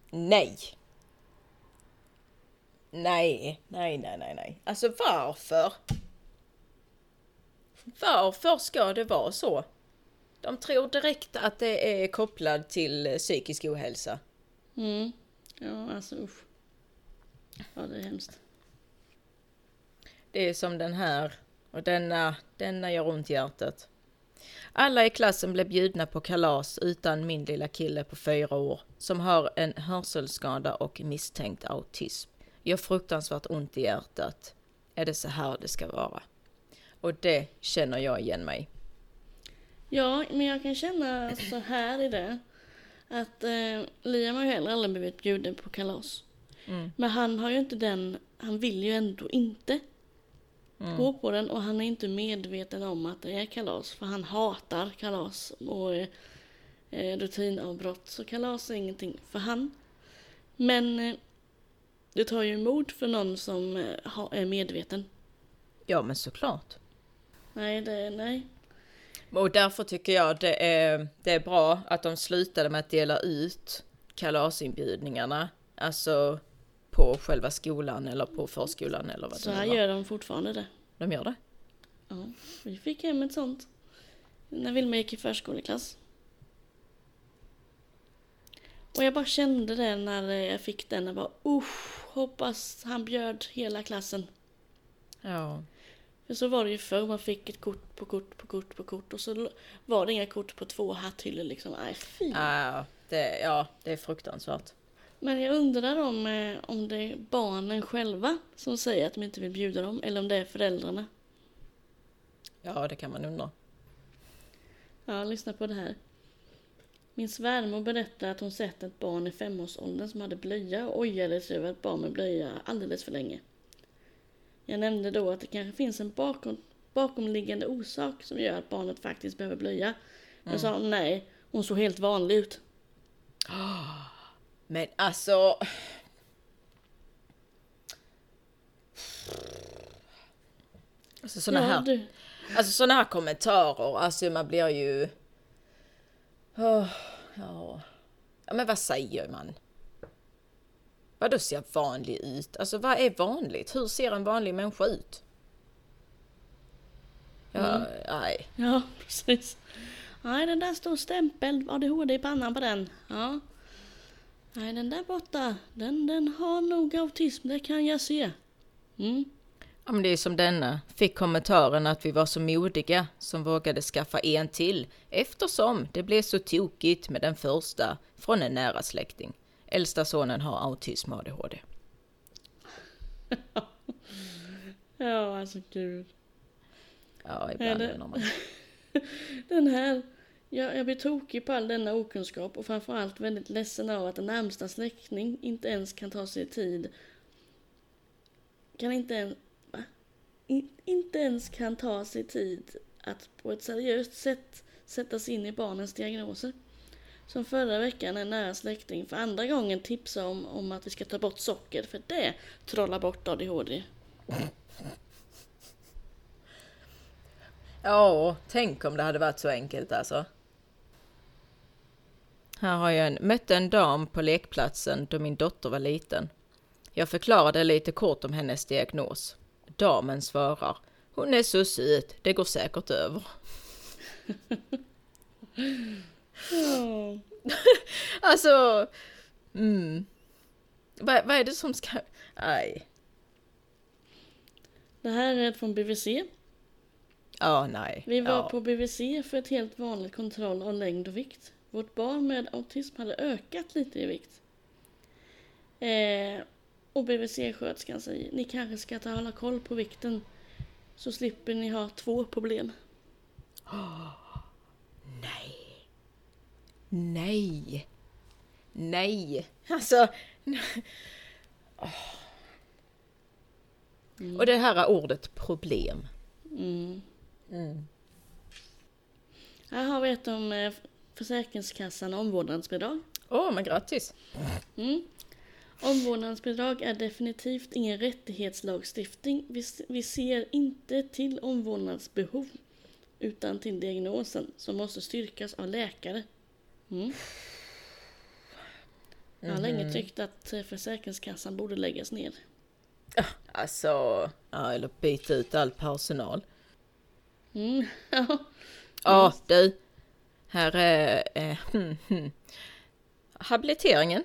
Nej. Nej, nej, nej, nej, nej. Alltså varför? Varför ska det vara så? De tror direkt att det är kopplat till eh, psykisk ohälsa. Mm. Ja, alltså usch. Ja, det är hemskt. Det är som den här och denna, denna gör ont i hjärtat. Alla i klassen blev bjudna på kalas utan min lilla kille på fyra år som har en hörselskada och misstänkt autism. Gör fruktansvärt ont i hjärtat. Är det så här det ska vara? Och det känner jag igen mig. Ja, men jag kan känna så här i det. Att eh, Liam har ju heller aldrig blivit bjuden på kalas. Mm. Men han har ju inte den, han vill ju ändå inte Mm. gå på den och han är inte medveten om att det är kalas. För han hatar kalas och eh, rutinavbrott. Så kalas är ingenting för han. Men eh, det tar ju emot för någon som eh, ha, är medveten. Ja, men såklart. Nej, det, nej. Och därför tycker jag det är, det är bra att de slutade med att dela ut kalasinbjudningarna. Alltså på själva skolan eller på förskolan eller vad Så det här var. gör de fortfarande det. De gör det? Ja, vi fick hem ett sånt. När Vilma gick i förskoleklass. Och jag bara kände det när jag fick den. Jag bara usch, hoppas han bjöd hela klassen. Ja. För så var det ju förr, man fick ett kort på kort på kort på kort och så var det inga kort på två hatthyllor liksom. Nej fy. Ja, det, ja, det är fruktansvärt. Men jag undrar om, eh, om det är barnen själva som säger att de inte vill bjuda dem eller om det är föräldrarna. Ja, det kan man undra. Ja, lyssna på det här. Min svärmor berättade att hon sett ett barn i femårsåldern som hade blöja och ojade sig över ett barn med blöja alldeles för länge. Jag nämnde då att det kanske finns en bakom, bakomliggande orsak som gör att barnet faktiskt behöver blöja. Men Mm. sa nej, hon såg helt vanlig ut. <gasps> Men alltså... <sighs> Alltså såna här, du, alltså såna här kommentarer, alltså man blir ju... Åh, <sighs> ja. ja, men vad säger man? Vadå ser vanlig ut? Alltså vad är vanligt? Hur ser en vanlig människa ut? Ja, nej. ja precis. Nej, den där står stämpel ADHD i pannan på den. Ja. Nej, den där borta, den, den har nog autism, det kan jag se. Mm. Ja, men det är som denna. Fick kommentaren att vi var så modiga som vågade skaffa en till eftersom det blev så tokigt med den första från en nära släkting. Äldsta sonen har autism och ADHD. <laughs> Ja, alltså gud. Ja, ibland Eller- undrar man. <laughs> Den här, jag, jag blir tokig på all denna okunskap och framförallt väldigt ledsen av att en närmsta släkting inte ens kan ta sig tid. Kan inte ens, va? In, inte ens kan ta sig tid att på ett seriöst sätt sätta sig in i barnens diagnoser. Som förra veckan en nära släkting för andra gången tipsade om, om att vi ska ta bort socker för det trollar bort ADHD. Ja, tänk om det hade varit så enkelt alltså. Här har jag en, mötte en dam på lekplatsen då min dotter var liten. Jag förklarade lite kort om hennes diagnos. Damen svarar, hon är så söt, det går säkert över. <laughs> Ja. <laughs> Alltså, mm. Vad, vad är det som ska... Nej. Det här är från BVC. Ja, nej. Vi var ja. på BVC för ett helt vanligt kontroll av längd och vikt. Vårt barn med autism hade ökat lite i vikt. Eh, och BVC-sköterskan säger, ni kanske ska ta hålla koll på vikten. Så slipper ni ha två problem. <gasps> Nej. Nej. Nej. Alltså... Åh. Och det här ordet problem. Mm. Mm. Här har vi ett om eh, Försäkringskassan och omvårdnadsbidrag. Åh, men grattis. Mm. Omvårdnadsbidrag är definitivt ingen rättighetslagstiftning. Vi, vi ser inte till omvårdnadsbehov utan till diagnosen som måste styrkas av läkare. Mm. Jag har länge tyckt att eh, Försäkringskassan borde läggas ner. Alltså, ja, eller byta ut all personal. Mm. <laughs> Ja. Ja, du. Här är... Eh, hmm, hmm. Habiliteringen.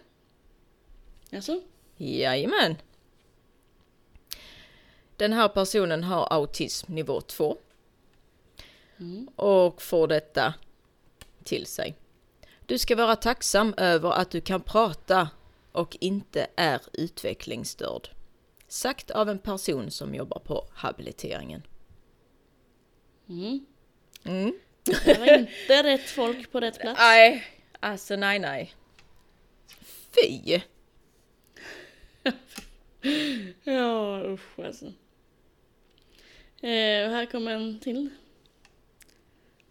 Alltså? Jajamän. Den här personen har autism nivå 2 Mm. och får detta till sig. Du ska vara tacksam över att du kan prata och inte är utvecklingsstörd. Sagt av en person som jobbar på habiliteringen. Mm. Mm. Det var inte rätt folk på rätt plats. Nej, alltså nej nej. Fy! <laughs> Ja, usch alltså. Eh, här kommer en till.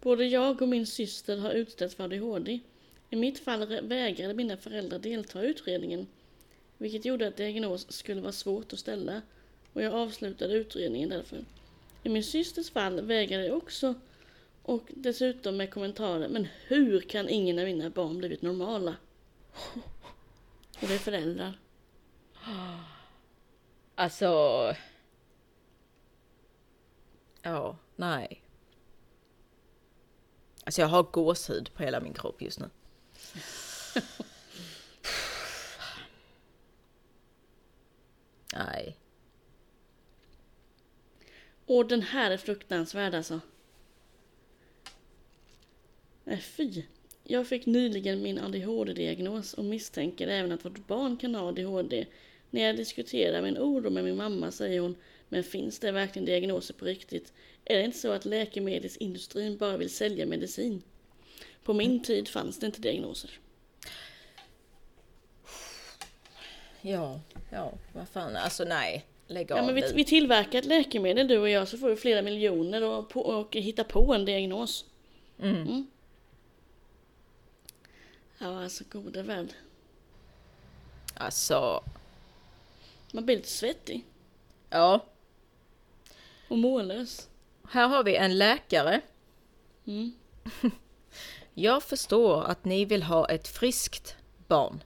Både jag och min syster har utställts för ADHD. I mitt fall vägrade mina föräldrar delta i utredningen, vilket gjorde att diagnos skulle vara svårt att ställa och jag avslutade utredningen därför. I min systers fall vägrade jag också och dessutom med kommentaren Men hur kan ingen av mina barn blivit normala? <laughs> Och det är föräldrar. <gasps> Alltså... Ja, nej. Alltså jag har gåshud på hela min kropp just nu nej. Och den här är fruktansvärd alltså. Nej fy. Jag fick nyligen min ADHD-diagnos och misstänker även att vårt barn kan ha ADHD. När jag diskuterar min oro med min mamma säger hon Men finns det verkligen diagnoser på riktigt? Är det inte så att läkemedelsindustrin bara vill sälja medicin? På min tid fanns det inte diagnoser. Ja, ja, vad fan, alltså nej. Lägg Ja, av men vi, vi tillverkar ett läkemedel du och jag så får vi flera miljoner och, på, och hitta på en diagnos. Mm. Ja, alltså gode värld. Alltså, Man blir lite svettig ja. och mållös. Här har vi en läkare. Mm. <laughs> Jag förstår att ni vill ha ett friskt barn.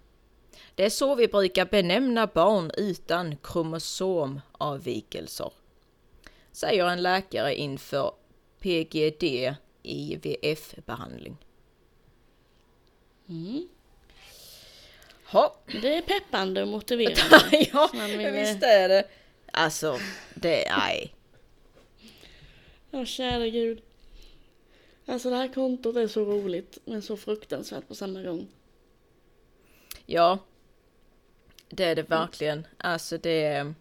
Det är så vi brukar benämna barn utan kromosomavvikelser. Säger en läkare inför PGD IVF-behandling. Mm. Ja, Det är peppande och <laughs> motiverande. ja vill- visst är det. Alltså, det, nej. Ja, käre gud. Alltså det här kontot är så roligt men så fruktansvärt på samma gång. Ja, det är det verkligen. Alltså det är...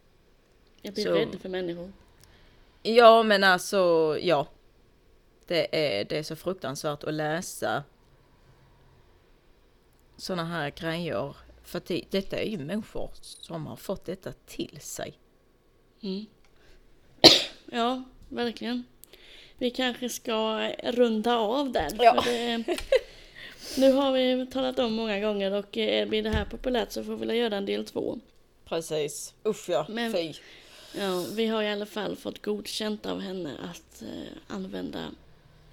Jag blir Så- rädd för människor. Ja, men alltså, ja. Det är, det är så fruktansvärt att läsa såna här grejer. För det, detta är ju människor som har fått detta till sig. Mm. <clears throat> Ja, verkligen. Vi kanske ska runda av där. Ja. Det, <laughs> nu har vi talat om många gånger och eh, blir det här populärt så får vi väl göra en del två. Precis. Usch ja, Men- fy. Ja, vi har i alla fall fått godkänt av henne att eh, använda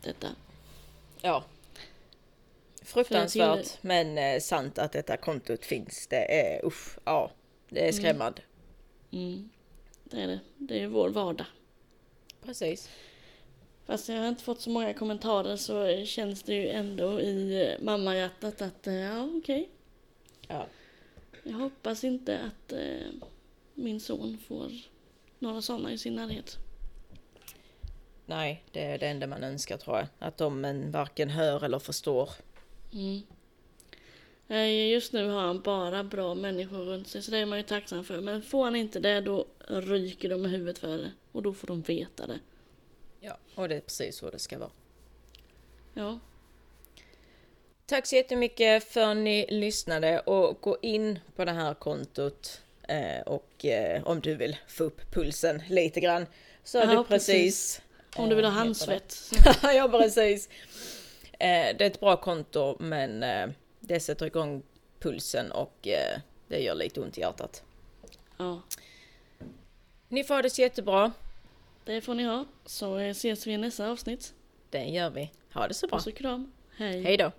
detta. Ja. Fruktansvärt men eh, sant att detta kontot finns. Det är usch, ja. Det är skrämmande. Mm. Det är det. Det är vår vardag. Precis. Fast jag har inte fått så många kommentarer så känns det ju ändå i eh, mammahjärtat att eh, ja okej. Ja. Jag hoppas inte att eh, min son får några sådana i sin närhet. Nej, det är det enda man önskar tror jag. Att de en varken hör eller förstår. Mm. Just nu har han bara bra människor runt sig så det är man ju tacksam för. Men får han inte det då ryker de med huvudet för det. Och då får de veta det. Ja, och det är precis så det ska vara. Ja, Tack så jättemycket för att ni lyssnade och gå in på det här kontot eh, och eh, om du vill få upp pulsen lite grann så är Ja, du precis. om du vill ha eh, handsvett. <laughs> ja, precis. Det är ett bra konto men det sätter igång pulsen och det gör lite ont i hjärtat. Ja, Ni får ha det så jättebra. Det får ni ha. Så ses vi i nästa avsnitt. Det gör vi. Ha det så bra. Puss och kram. Hej. Hej då.